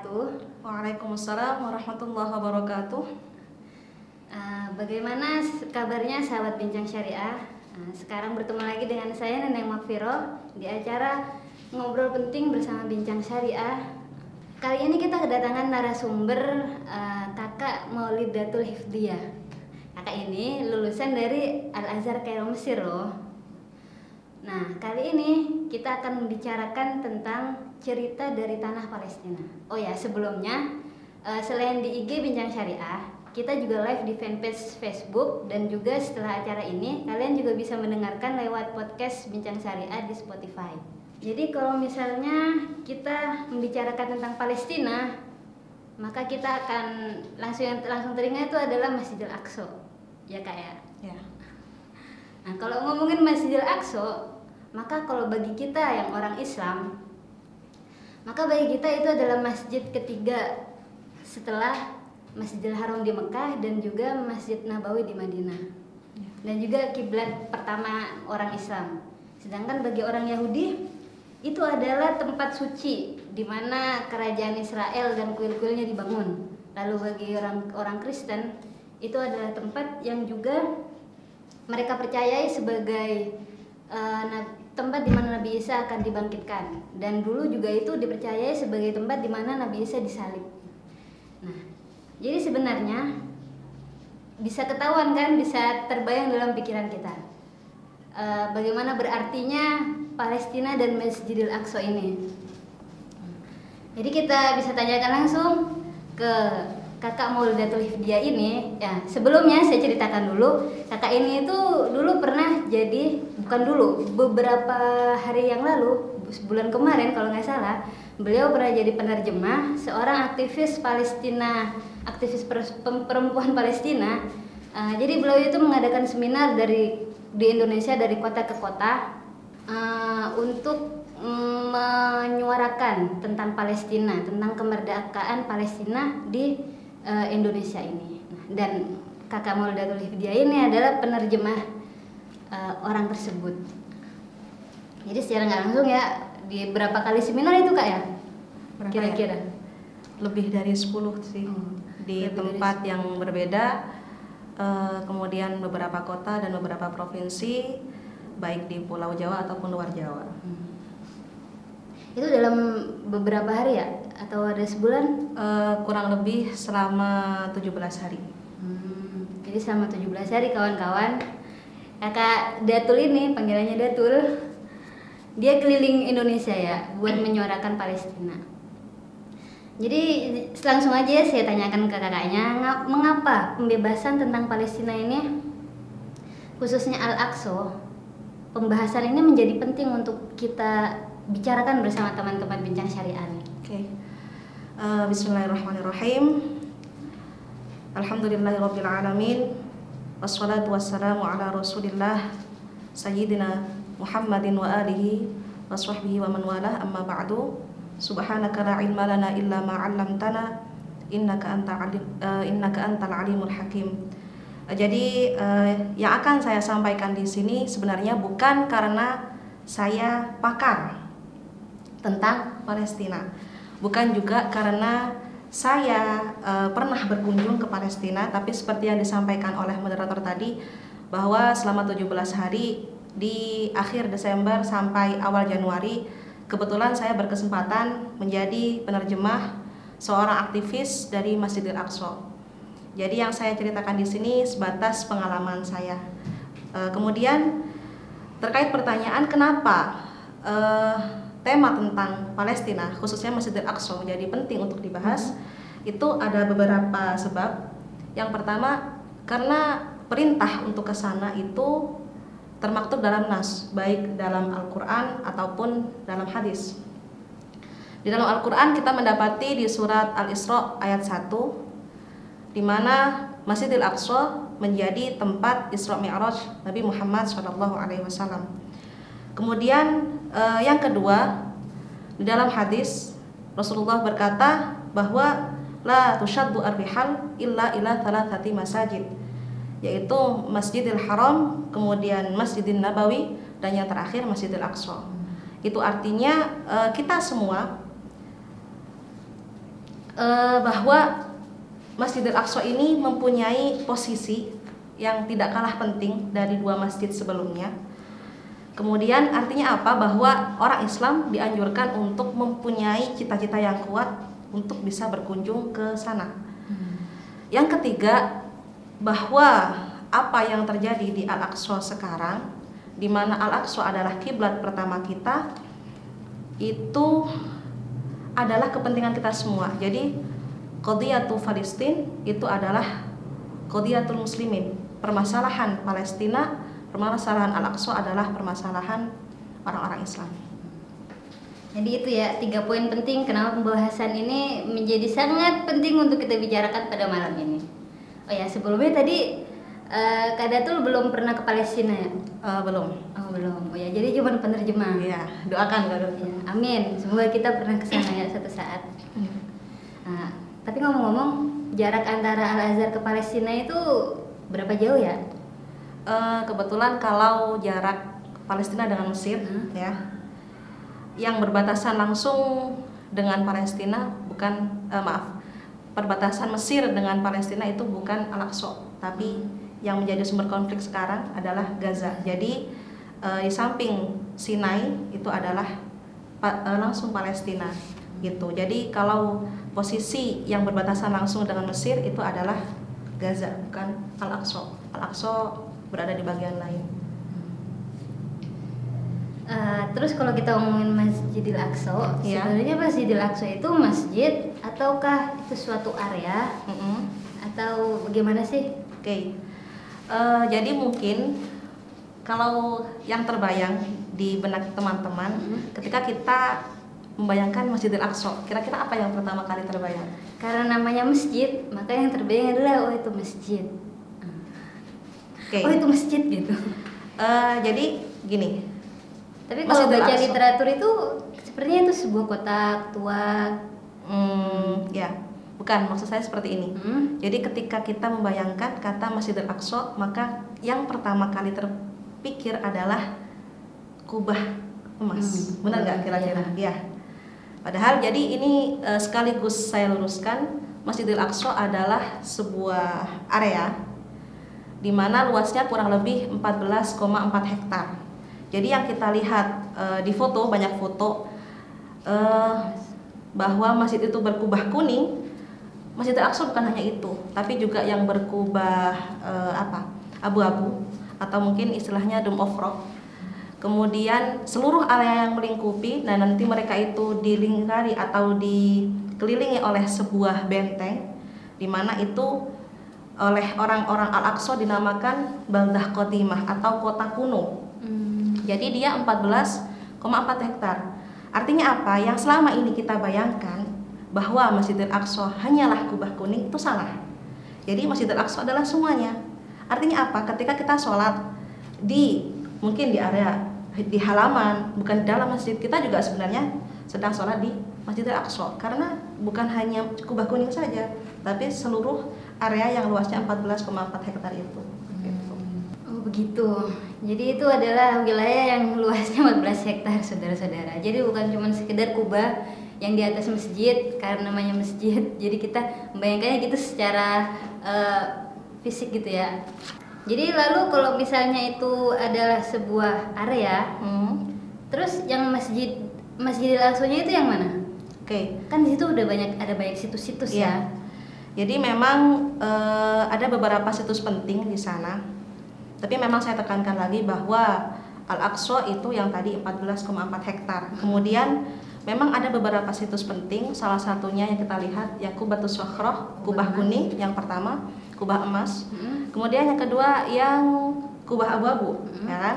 wabarakatuh. Waalaikumsalam warahmatullahi wabarakatuh. Uh, bagaimana kabarnya sahabat bincang syariah? Uh, sekarang bertemu lagi dengan saya Neneng Makfiro di acara ngobrol penting bersama bincang syariah. Kali ini kita kedatangan narasumber uh, kakak Maulidatul Hifdiyah. Kakak ini lulusan dari Al Azhar Kairo Mesir loh. Nah, kali ini kita akan membicarakan tentang cerita dari tanah Palestina. Oh ya, sebelumnya uh, selain di IG Bincang Syariah, kita juga live di fanpage Facebook dan juga setelah acara ini kalian juga bisa mendengarkan lewat podcast Bincang Syariah di Spotify. Jadi kalau misalnya kita membicarakan tentang Palestina, maka kita akan langsung yang langsung teringat itu adalah Masjidil Aqsa. Ya Kak ya? Ya. Nah, kalau ngomongin Masjidil Aqsa, maka kalau bagi kita yang orang Islam, maka bagi kita itu adalah masjid ketiga setelah Masjidil Haram di Mekah dan juga Masjid Nabawi di Madinah. Dan juga kiblat pertama orang Islam. Sedangkan bagi orang Yahudi itu adalah tempat suci di mana kerajaan Israel dan kuil-kuilnya dibangun. Lalu bagi orang orang Kristen itu adalah tempat yang juga mereka percayai sebagai uh, tempat di mana Nabi Isa akan dibangkitkan dan dulu juga itu dipercayai sebagai tempat di mana Nabi Isa disalib. Nah, jadi sebenarnya bisa ketahuan kan, bisa terbayang dalam pikiran kita. E, bagaimana berartinya Palestina dan Masjidil Aqsa ini. Jadi kita bisa tanyakan langsung ke kakak Maulidatul Hifdiyah ini ya sebelumnya saya ceritakan dulu kakak ini itu dulu pernah jadi bukan dulu beberapa hari yang lalu sebulan kemarin kalau nggak salah beliau pernah jadi penerjemah seorang aktivis Palestina aktivis perempuan Palestina. Uh, jadi beliau itu mengadakan seminar dari di Indonesia dari kota ke kota uh, untuk menyuarakan tentang Palestina, tentang kemerdekaan Palestina di uh, Indonesia ini. Nah, dan Kakak Maulidatul Hifdiyah ini adalah penerjemah uh, orang tersebut. Jadi secara nggak langsung ya di berapa kali seminar itu kak ya? ya? Kira-kira? Ya? Lebih dari 10 sih hmm. di tempat yang berbeda, uh, kemudian beberapa kota dan beberapa provinsi, baik di Pulau Jawa ataupun luar Jawa. Hmm. Itu dalam beberapa hari ya? Atau ada sebulan? Uh, kurang lebih selama 17 hari. Hmm, jadi selama 17 hari kawan-kawan Kakak Datul ini panggilannya Datul dia keliling Indonesia ya buat menyuarakan Palestina. Jadi langsung aja saya tanyakan ke kakaknya mengapa pembebasan tentang Palestina ini khususnya Al-Aqsa pembahasan ini menjadi penting untuk kita bicarakan bersama teman-teman bincang syariah Oke. Okay. Uh, Bismillahirrahmanirrahim. Alhamdulillahirabbil. Wassalatu wassalamu ala Rasulillah sayyidina Muhammadin wa alihi wa wa man walah amma ba'du. Subhanaka la ilma illa ma 'allamtana innaka anta alim, uh, innaka hakim. Uh, jadi uh, yang akan saya sampaikan di sini sebenarnya bukan karena saya pakar tentang Palestina bukan juga karena saya e, pernah berkunjung ke Palestina tapi seperti yang disampaikan oleh moderator tadi bahwa selama 17 hari di akhir Desember sampai awal Januari kebetulan saya berkesempatan menjadi penerjemah seorang aktivis dari Masjidil Aqsa. Jadi yang saya ceritakan di sini sebatas pengalaman saya. E, kemudian terkait pertanyaan kenapa e, tema tentang Palestina khususnya Masjidil Aqsa menjadi penting untuk dibahas itu ada beberapa sebab. Yang pertama karena perintah untuk ke sana itu termaktub dalam nas, baik dalam Al-Qur'an ataupun dalam hadis. Di dalam Al-Qur'an kita mendapati di surat Al-Isra ayat 1 di mana Masjidil Aqsa menjadi tempat Isra Mi'raj Nabi Muhammad SAW. Kemudian uh, yang kedua di dalam hadis Rasulullah berkata bahwa la tushaddu ar-rihal illa ila thalathati masajid yaitu Masjidil Haram, kemudian Masjidil Nabawi dan yang terakhir Masjidil Aqsa. Itu artinya uh, kita semua eh, bahwa Masjidil Aqsa ini mempunyai posisi yang tidak kalah penting dari dua masjid sebelumnya. Kemudian artinya apa? Bahwa orang Islam dianjurkan untuk mempunyai cita-cita yang kuat untuk bisa berkunjung ke sana. Yang ketiga, bahwa apa yang terjadi di Al-Aqsa sekarang, di mana Al-Aqsa adalah kiblat pertama kita, itu adalah kepentingan kita semua. Jadi Qadiyatul Palestin itu adalah Qadiyatul Muslimin. Permasalahan Palestina, permasalahan Al-Aqsa adalah permasalahan orang-orang Islam. Jadi itu ya tiga poin penting kenapa pembahasan ini menjadi sangat penting untuk kita bicarakan pada malam ini. Oh ya sebelumnya tadi uh, Kak Datul belum pernah ke Palestina ya? Uh, belum. Oh belum. Oh ya jadi cuma penerjemah. Iya doakan Kak Datul. Ya, amin. Semoga kita pernah ke sana ya satu saat. Hmm. Nah, tapi ngomong-ngomong, jarak antara Al Azhar ke Palestina itu berapa jauh ya? Uh, kebetulan kalau jarak Palestina dengan Mesir, hmm. ya, yang berbatasan langsung dengan Palestina bukan, uh, maaf, perbatasan Mesir dengan Palestina itu bukan Al-Aqsa, tapi yang menjadi sumber konflik sekarang adalah Gaza. Jadi uh, di samping Sinai itu adalah uh, langsung Palestina gitu. Jadi kalau posisi yang berbatasan langsung dengan Mesir itu adalah Gaza bukan Al-Aqsa. Al-Aqsa berada di bagian lain. Uh, terus kalau kita ngomongin Masjidil Aqsa, ya. sebenarnya Masjidil Aqsa itu masjid ataukah itu suatu area mm -hmm. atau bagaimana sih? Oke, okay. uh, eh, jadi mungkin kalau yang terbayang di benak teman-teman mm -hmm. ketika kita membayangkan Masjidil Aqsa, kira-kira apa yang pertama kali terbayang? Karena namanya masjid, maka yang terbayang adalah oh itu masjid. Okay. Oh itu masjid gitu. Uh, jadi gini. Tapi kalau baca literatur itu sepertinya itu sebuah kota tua. Hmm, ya, bukan maksud saya seperti ini. Hmm? Jadi ketika kita membayangkan kata Masjidil Aqsa, maka yang pertama kali terpikir adalah kubah emas. Hmm. Benar nggak kira-kira? Ya. ya. Padahal jadi ini e, sekaligus saya luruskan Masjidil Aqsa adalah sebuah area di mana luasnya kurang lebih 14,4 hektar. Jadi yang kita lihat e, di foto banyak foto e, bahwa masjid itu berkubah kuning. Masjidil Aqsa bukan hanya itu, tapi juga yang berkubah e, apa? abu-abu atau mungkin istilahnya dome of rock kemudian seluruh area yang melingkupi dan nanti mereka itu dilingkari atau dikelilingi oleh sebuah benteng di mana itu oleh orang-orang Al-Aqsa dinamakan Baldah Qadimah atau kota kuno. Hmm. Jadi dia 14,4 hektar. Artinya apa? Yang selama ini kita bayangkan bahwa Masjidil Aqsa hanyalah kubah kuning itu salah. Jadi Masjidil Aqsa adalah semuanya. Artinya apa? Ketika kita sholat di mungkin di area di halaman bukan di dalam masjid kita juga sebenarnya sedang sholat di Masjidil Aqsa karena bukan hanya kubah kuning saja tapi seluruh area yang luasnya 14,4 hektar itu Oh begitu. Jadi itu adalah wilayah yang luasnya 14 hektar, saudara-saudara. Jadi bukan cuma sekedar kubah yang di atas masjid karena namanya masjid. Jadi kita membayangkannya gitu secara uh, fisik gitu ya. Jadi lalu kalau misalnya itu adalah sebuah area, hmm. terus yang masjid Masjidil Aqsa-nya itu yang mana? Oke. Okay. Kan di situ udah banyak ada banyak situs-situs ya. ya. Jadi memang e, ada beberapa situs penting di sana. Tapi memang saya tekankan lagi bahwa Al-Aqsa itu yang tadi 14,4 hektar. Kemudian memang ada beberapa situs penting, salah satunya yang kita lihat Yakubatus Sakhroh, kubah kuning yang pertama kubah emas. Hmm. Kemudian yang kedua yang kubah abu-abu, hmm. ya kan?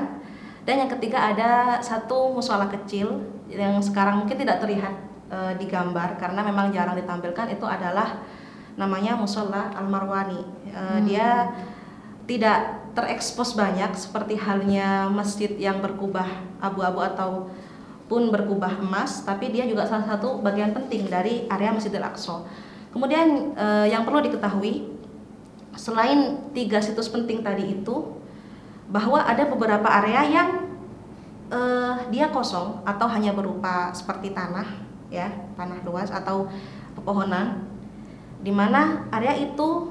Dan yang ketiga ada satu musola kecil yang sekarang mungkin tidak terlihat e, di gambar karena memang jarang ditampilkan itu adalah namanya musola Al Marwani. E, hmm. Dia tidak terekspos banyak seperti halnya masjid yang berkubah abu-abu atau pun berkubah emas, tapi dia juga salah satu bagian penting dari area Masjidil Aqsa. Kemudian e, yang perlu diketahui selain tiga situs penting tadi itu bahwa ada beberapa area yang uh, dia kosong atau hanya berupa seperti tanah ya tanah luas atau pepohonan di mana area itu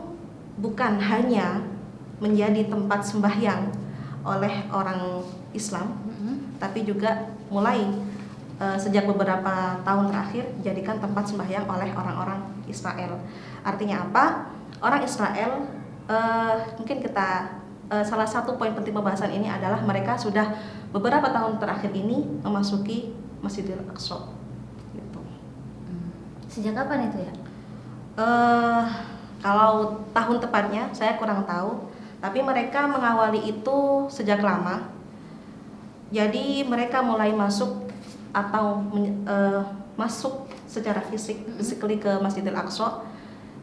bukan hanya menjadi tempat sembahyang oleh orang Islam Mm-mm. tapi juga mulai eh, sejak beberapa tahun terakhir dijadikan tempat sembahyang oleh orang-orang Israel. Artinya apa? Orang Israel eh, mungkin kita eh, salah satu poin penting pembahasan ini adalah mereka sudah beberapa tahun terakhir ini memasuki Masjidil Aqsa. Gitu. Sejak kapan itu ya? Eh, kalau tahun tepatnya saya kurang tahu, tapi mereka mengawali itu sejak lama. Jadi mereka mulai masuk atau eh, masuk secara fisik, physically ke Masjidil Aqsa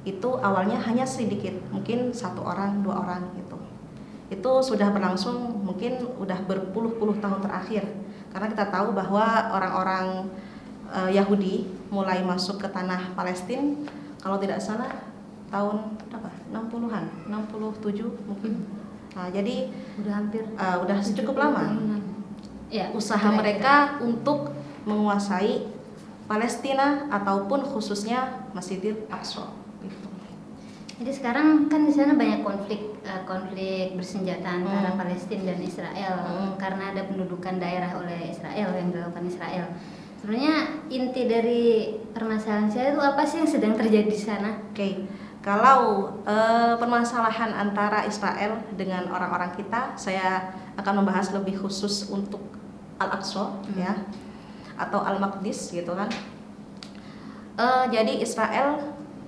itu awalnya hanya sedikit, mungkin satu orang, dua orang gitu. Itu sudah berlangsung mungkin udah berpuluh-puluh tahun terakhir, karena kita tahu bahwa orang-orang eh, Yahudi mulai masuk ke tanah Palestina kalau tidak salah tahun berapa? 60-an, 67 mungkin. Nah, jadi Udah hampir eh, udah 70 cukup lama tahunan. Ya, usaha kira-kira. mereka untuk menguasai Palestina ataupun khususnya Masjidil Aqsa. Gitu. Jadi sekarang kan di sana banyak konflik eh, konflik bersenjata antara Hmm. Palestina dan Israel Hmm. karena ada pendudukan daerah oleh Israel yang dilakukan Israel. Sebenarnya inti dari permasalahan saya itu apa sih yang sedang terjadi di sana? Oke, kalau eh, permasalahan antara Israel dengan orang-orang kita, saya akan membahas lebih khusus untuk Al-Aqsa Hmm. ya, atau Al-Maqdis gitu kan. Eh, jadi Israel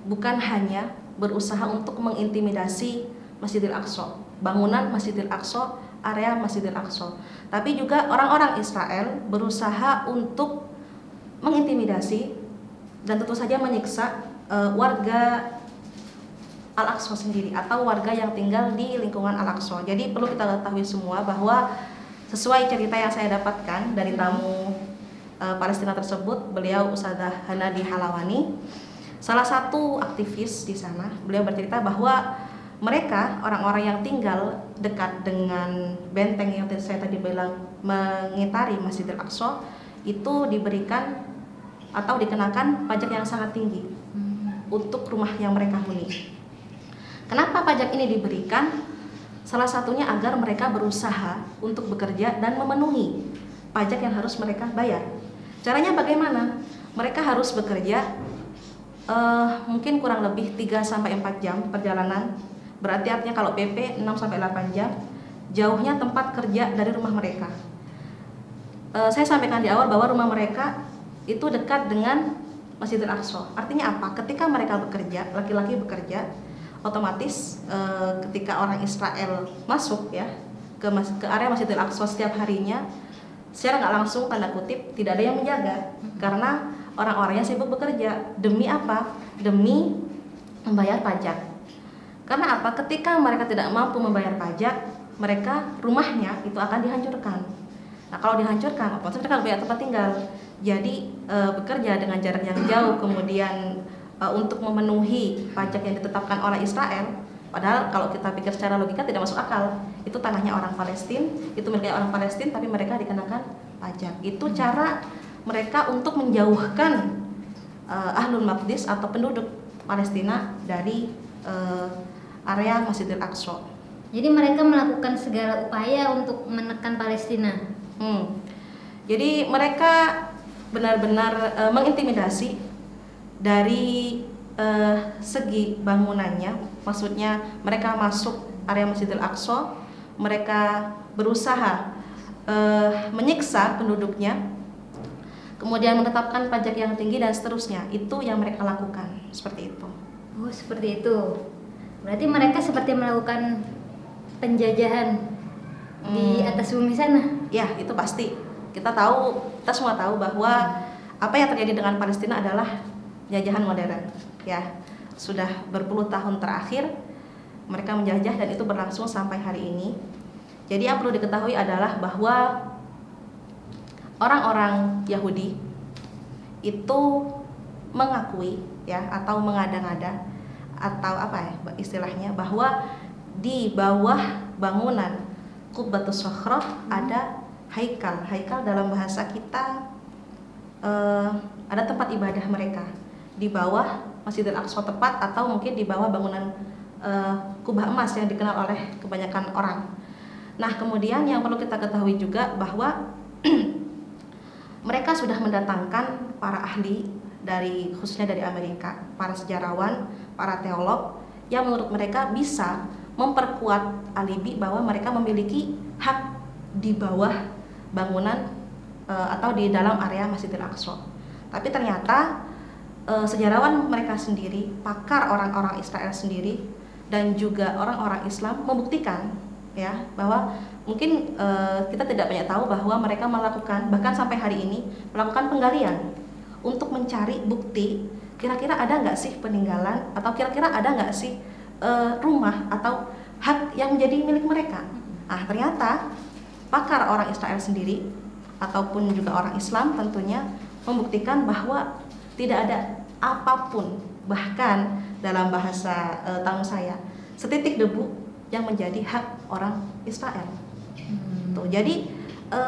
bukan hanya berusaha untuk mengintimidasi Masjidil Aqsa, bangunan Masjidil Aqsa, area Masjidil Aqsa, tapi juga orang-orang Israel berusaha untuk mengintimidasi dan tentu saja menyiksa eh, warga Al-Aqsa sendiri atau warga yang tinggal di lingkungan Al-Aqsa. Jadi perlu kita ketahui semua bahwa sesuai cerita yang saya dapatkan dari tamu eh, Palestina tersebut, beliau Ustazah Hanadi Halawani, salah satu aktivis di sana, beliau bercerita bahwa mereka orang-orang yang tinggal dekat dengan benteng yang saya tadi bilang mengitari Masjidil Aqsa itu diberikan atau dikenakan pajak yang sangat tinggi untuk rumah yang mereka huni. Kenapa pajak ini diberikan? Salah satunya agar mereka berusaha untuk bekerja dan memenuhi pajak yang harus mereka bayar. Caranya bagaimana? Mereka harus bekerja eh, mungkin kurang lebih 3 sampai 4 jam perjalanan. Berarti artinya kalau PP 6 sampai 8 jam jauhnya tempat kerja dari rumah mereka. Eh, saya sampaikan di awal bahwa rumah mereka itu dekat dengan Masjidil Aqsa. Artinya apa? Ketika mereka bekerja, laki-laki bekerja, otomatis eh, ketika orang Israel masuk ya ke mas- ke area Masjidil Aqsa setiap harinya, secara nggak langsung tanda kutip tidak ada yang menjaga karena orang-orangnya sibuk bekerja. Demi apa? Demi membayar pajak. Karena apa? Ketika mereka tidak mampu membayar pajak, mereka rumahnya itu akan dihancurkan. Nah, kalau dihancurkan, otomatis mereka lebih tempat tinggal. Jadi e, bekerja dengan jarak yang jauh, kemudian e, untuk memenuhi pajak yang ditetapkan oleh Israel. Padahal kalau kita pikir secara logika tidak masuk akal. Itu tanahnya orang Palestina, itu miliknya orang Palestina, tapi mereka dikenakan pajak. Itu cara mereka untuk menjauhkan e, Ahlul Maqdis atau penduduk Palestina dari e, area Masjidil Aqsa. Jadi mereka melakukan segala upaya untuk menekan Palestina. Hmm. Jadi mereka benar-benar eh, mengintimidasi dari eh, segi bangunannya, maksudnya mereka masuk area Masjidil Aqsa, mereka berusaha eh, menyiksa penduduknya, kemudian menetapkan pajak yang tinggi dan seterusnya. Itu yang mereka lakukan, seperti itu. Oh, seperti itu. Berarti mereka seperti melakukan penjajahan di Hmm. atas bumi sana. Ya, itu pasti. Kita tahu, kita semua tahu bahwa apa yang terjadi dengan Palestina adalah jajahan modern. Ya, sudah berpuluh tahun terakhir mereka menjajah dan itu berlangsung sampai hari ini. Jadi yang perlu diketahui adalah bahwa orang-orang Yahudi itu mengakui ya atau mengada-ngada atau apa ya istilahnya bahwa di bawah bangunan Qubbatus Sokhrah ada haikal. Haikal dalam bahasa kita eh, ada tempat ibadah mereka di bawah Masjidil Aqsa tepat atau mungkin di bawah bangunan uh, kubah emas yang dikenal oleh kebanyakan orang. Nah, kemudian yang perlu kita ketahui juga bahwa mereka sudah mendatangkan para ahli dari khususnya dari Amerika, para sejarawan, para teolog yang menurut mereka bisa memperkuat alibi bahwa mereka memiliki hak di bawah bangunan uh, atau di dalam area Masjidil Aqsa. Tapi ternyata uh, sejarawan mereka sendiri, pakar orang-orang Israel sendiri dan juga orang-orang Islam membuktikan ya bahwa mungkin uh, kita tidak banyak tahu bahwa mereka melakukan bahkan sampai hari ini melakukan penggalian untuk mencari bukti kira-kira ada nggak sih peninggalan atau kira-kira ada nggak sih uh, rumah atau hak yang menjadi milik mereka. Ah ternyata pakar orang Israel sendiri ataupun juga orang Islam tentunya membuktikan bahwa tidak ada apa pun bahkan dalam bahasa e, tahun saya setitik debu yang menjadi hak orang Israel. Hmm. Tuh, jadi e,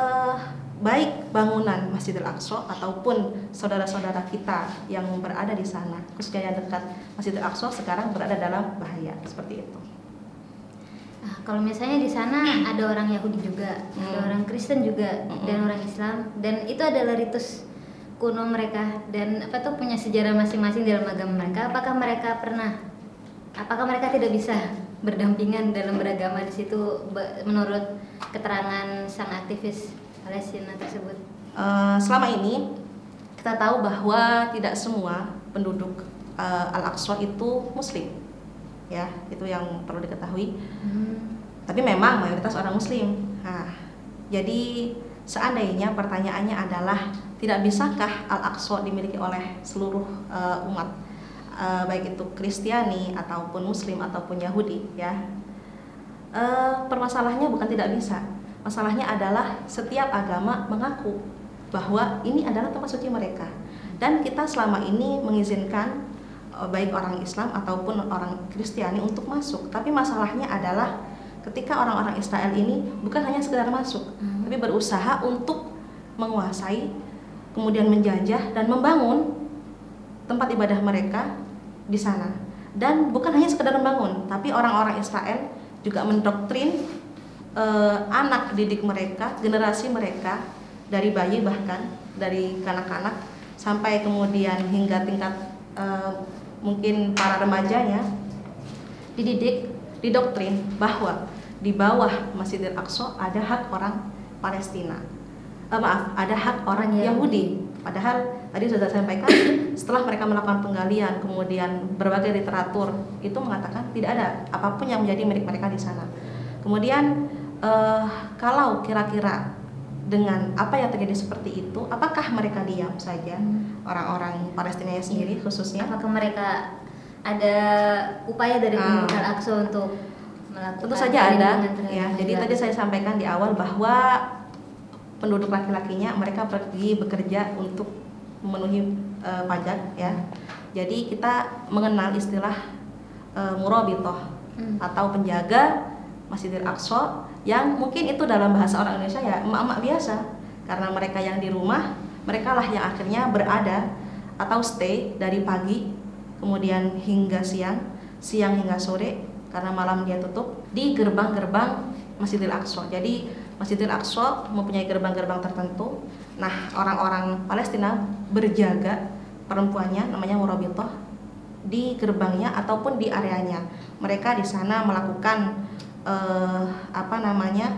baik bangunan Masjidil Aqsa ataupun saudara-saudara kita yang berada di sana, khususnya yang dekat Masjidil Aqsa sekarang berada dalam bahaya seperti itu. Nah, kalau misalnya di sana ada orang Yahudi juga, hmm. ada orang Kristen juga, hmm. dan orang Islam, dan itu adalah ritus kuno mereka dan apa tuh punya sejarah masing-masing dalam agama mereka. Apakah mereka pernah, apakah mereka tidak bisa berdampingan dalam beragama di situ menurut keterangan sang aktivis Palestina tersebut? Uh, selama ini kita tahu bahwa tidak semua penduduk uh, Al-Aqsa itu Muslim ya itu yang perlu diketahui. Hmm. tapi memang mayoritas orang muslim. Nah jadi seandainya pertanyaannya adalah tidak bisakah al-aqsa dimiliki oleh seluruh uh, umat? Uh, baik itu Kristiani ataupun muslim ataupun Yahudi ya. Uh, permasalahannya bukan tidak bisa. Masalahnya adalah setiap agama mengaku bahwa ini adalah tempat suci mereka. Dan kita selama ini mengizinkan baik orang Islam ataupun orang Kristiani untuk masuk. Tapi masalahnya adalah ketika orang-orang Israel ini bukan hanya sekedar masuk, hmm. tapi berusaha untuk menguasai, kemudian menjajah dan membangun tempat ibadah mereka di sana. Dan bukan hanya sekedar membangun, tapi orang-orang Israel juga mendoktrin eh, anak didik mereka, generasi mereka dari bayi bahkan dari kanak-kanak sampai kemudian hingga tingkat eh, mungkin para remajanya dididik, didoktrin bahwa di bawah Masjidil Aqsa ada hak orang Palestina. Eh, maaf, ada hak orang Yahudi. Padahal tadi sudah saya sampaikan setelah mereka melakukan penggalian, kemudian berbagai literatur itu mengatakan tidak ada apa pun yang menjadi milik mereka di sana. Kemudian eh, kalau kira-kira dengan apa yang terjadi seperti itu, apakah mereka diam saja hmm. Orang-orang Palestina sendiri iya. khususnya? Apakah mereka ada upaya dari pemerintah hmm. Al-Aqsa untuk melakukan? Tentu saja ada. Ya, jadi tadi saya sampaikan di awal bahwa penduduk laki-lakinya mereka pergi bekerja untuk memenuhi uh, pajak ya. Jadi kita mengenal istilah uh, murabitoh hmm. atau penjaga Masjidil Aqsa yang mungkin itu dalam bahasa orang Indonesia ya emak-emak biasa karena mereka yang di rumah mereka lah yang akhirnya berada atau stay dari pagi kemudian hingga siang siang hingga sore karena malam dia tutup di gerbang-gerbang Masjidil Aqsa. Jadi Masjidil Aqsa mempunyai gerbang-gerbang tertentu. Nah orang-orang Palestina berjaga perempuannya namanya Murabitoh di gerbangnya ataupun di areanya. Mereka di sana melakukan uh, apa namanya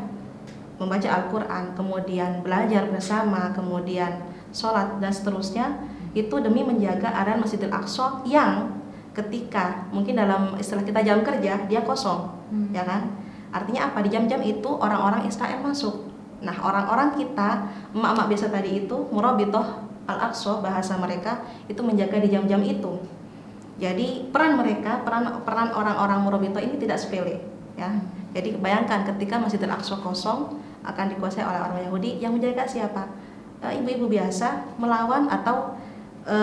membaca Al-Quran, kemudian belajar bersama, kemudian sholat dan seterusnya itu demi menjaga area Masjidil Aqsa yang ketika mungkin dalam istilah kita jam kerja dia kosong, hmm. ya kan? Artinya apa? Di jam-jam itu orang-orang Israel masuk. Nah orang-orang kita emak-emak biasa tadi itu murabitoh al-aqsa bahasa mereka itu menjaga di jam-jam itu. Jadi peran mereka, peran peran orang-orang murabitoh ini tidak sepele, ya. Jadi bayangkan ketika Masjidil Aqsa kosong akan dikuasai oleh orang Yahudi yang menjaga siapa? Eh, ibu-ibu biasa melawan atau e,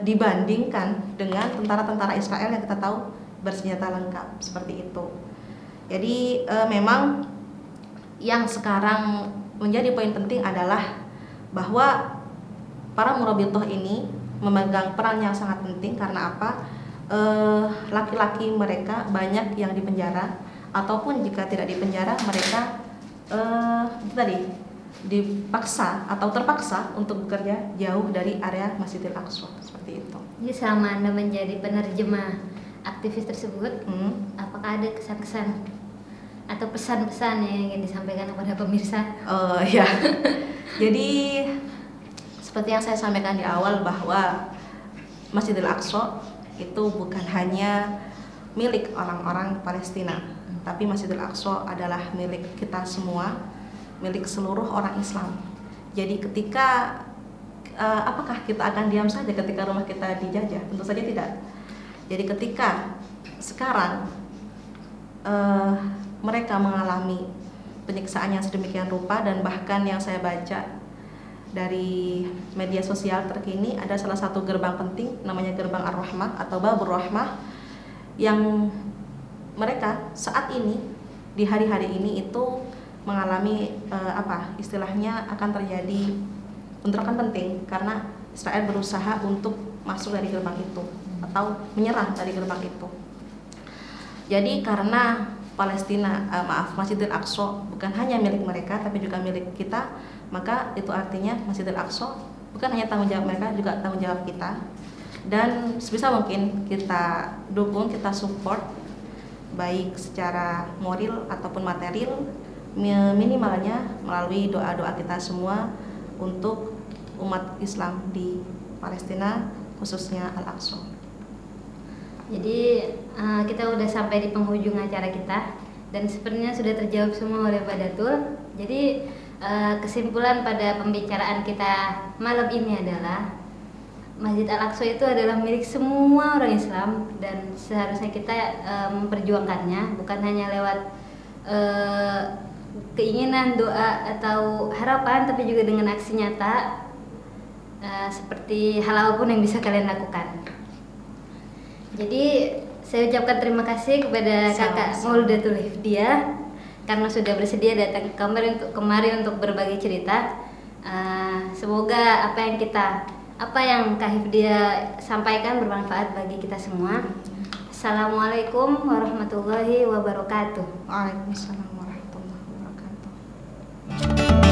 dibandingkan dengan tentara-tentara Israel yang kita tahu bersenjata lengkap seperti itu. Jadi e, memang yang sekarang menjadi poin penting adalah bahwa para murabitoh ini memegang peran yang sangat penting karena apa? Laki-laki mereka banyak yang dipenjara ataupun jika tidak dipenjara mereka tadi dipaksa atau terpaksa untuk bekerja jauh dari area Masjidil Aqsa seperti itu. Jadi selama anda menjadi penerjemah aktivis tersebut, Hmm. apakah ada kesan-kesan atau pesan-pesan yang ingin disampaikan kepada pemirsa? Oh ya. Jadi seperti yang saya sampaikan di awal bahwa Masjidil Aqsa itu bukan hanya milik orang-orang Palestina, tapi Masjidil Aqsa adalah milik kita semua, milik seluruh orang Islam. Jadi ketika eh, apakah kita akan diam saja ketika rumah kita dijajah? Tentu saja tidak. Jadi ketika sekarang eh, mereka mengalami penyiksaan yang sedemikian rupa dan bahkan yang saya baca dari media sosial terkini ada salah satu gerbang penting namanya gerbang Ar-Rahmah atau Babur Rahmah yang mereka saat ini di hari-hari ini itu mengalami eh, apa istilahnya akan terjadi bentrokan penting karena Israel berusaha untuk masuk dari gerbang itu atau menyerang dari gerbang itu. Jadi karena Palestina, eh, maaf Masjidil Aqsa bukan hanya milik mereka tapi juga milik kita, maka itu artinya Masjidil Aqsa bukan hanya tanggung jawab mereka juga tanggung jawab kita. Dan sebisa mungkin kita dukung, kita support baik secara moral ataupun material minimalnya melalui doa-doa kita semua untuk umat Islam di Palestina khususnya Al-Aqsa. Jadi eh, kita udah sampai di penghujung acara kita dan sepertinya sudah terjawab semua oleh Pak Datul. Jadi eh, kesimpulan pada pembicaraan kita malam ini adalah Masjid Al-Aqsa itu adalah milik semua orang Islam dan seharusnya kita eh, memperjuangkannya bukan hanya lewat keinginan, doa atau harapan tapi juga dengan aksi nyata eh, seperti hal apa pun yang bisa kalian lakukan. Jadi saya ucapkan terima kasih kepada kakak Sama-sama. Maulidatul Hifdia karena sudah bersedia datang ke kemari untuk kemari untuk berbagi cerita. Uh, semoga apa yang kita apa yang Kak Hifdia sampaikan bermanfaat bagi kita semua. Assalamualaikum warahmatullahi wabarakatuh. Waalaikumsalam Thank you.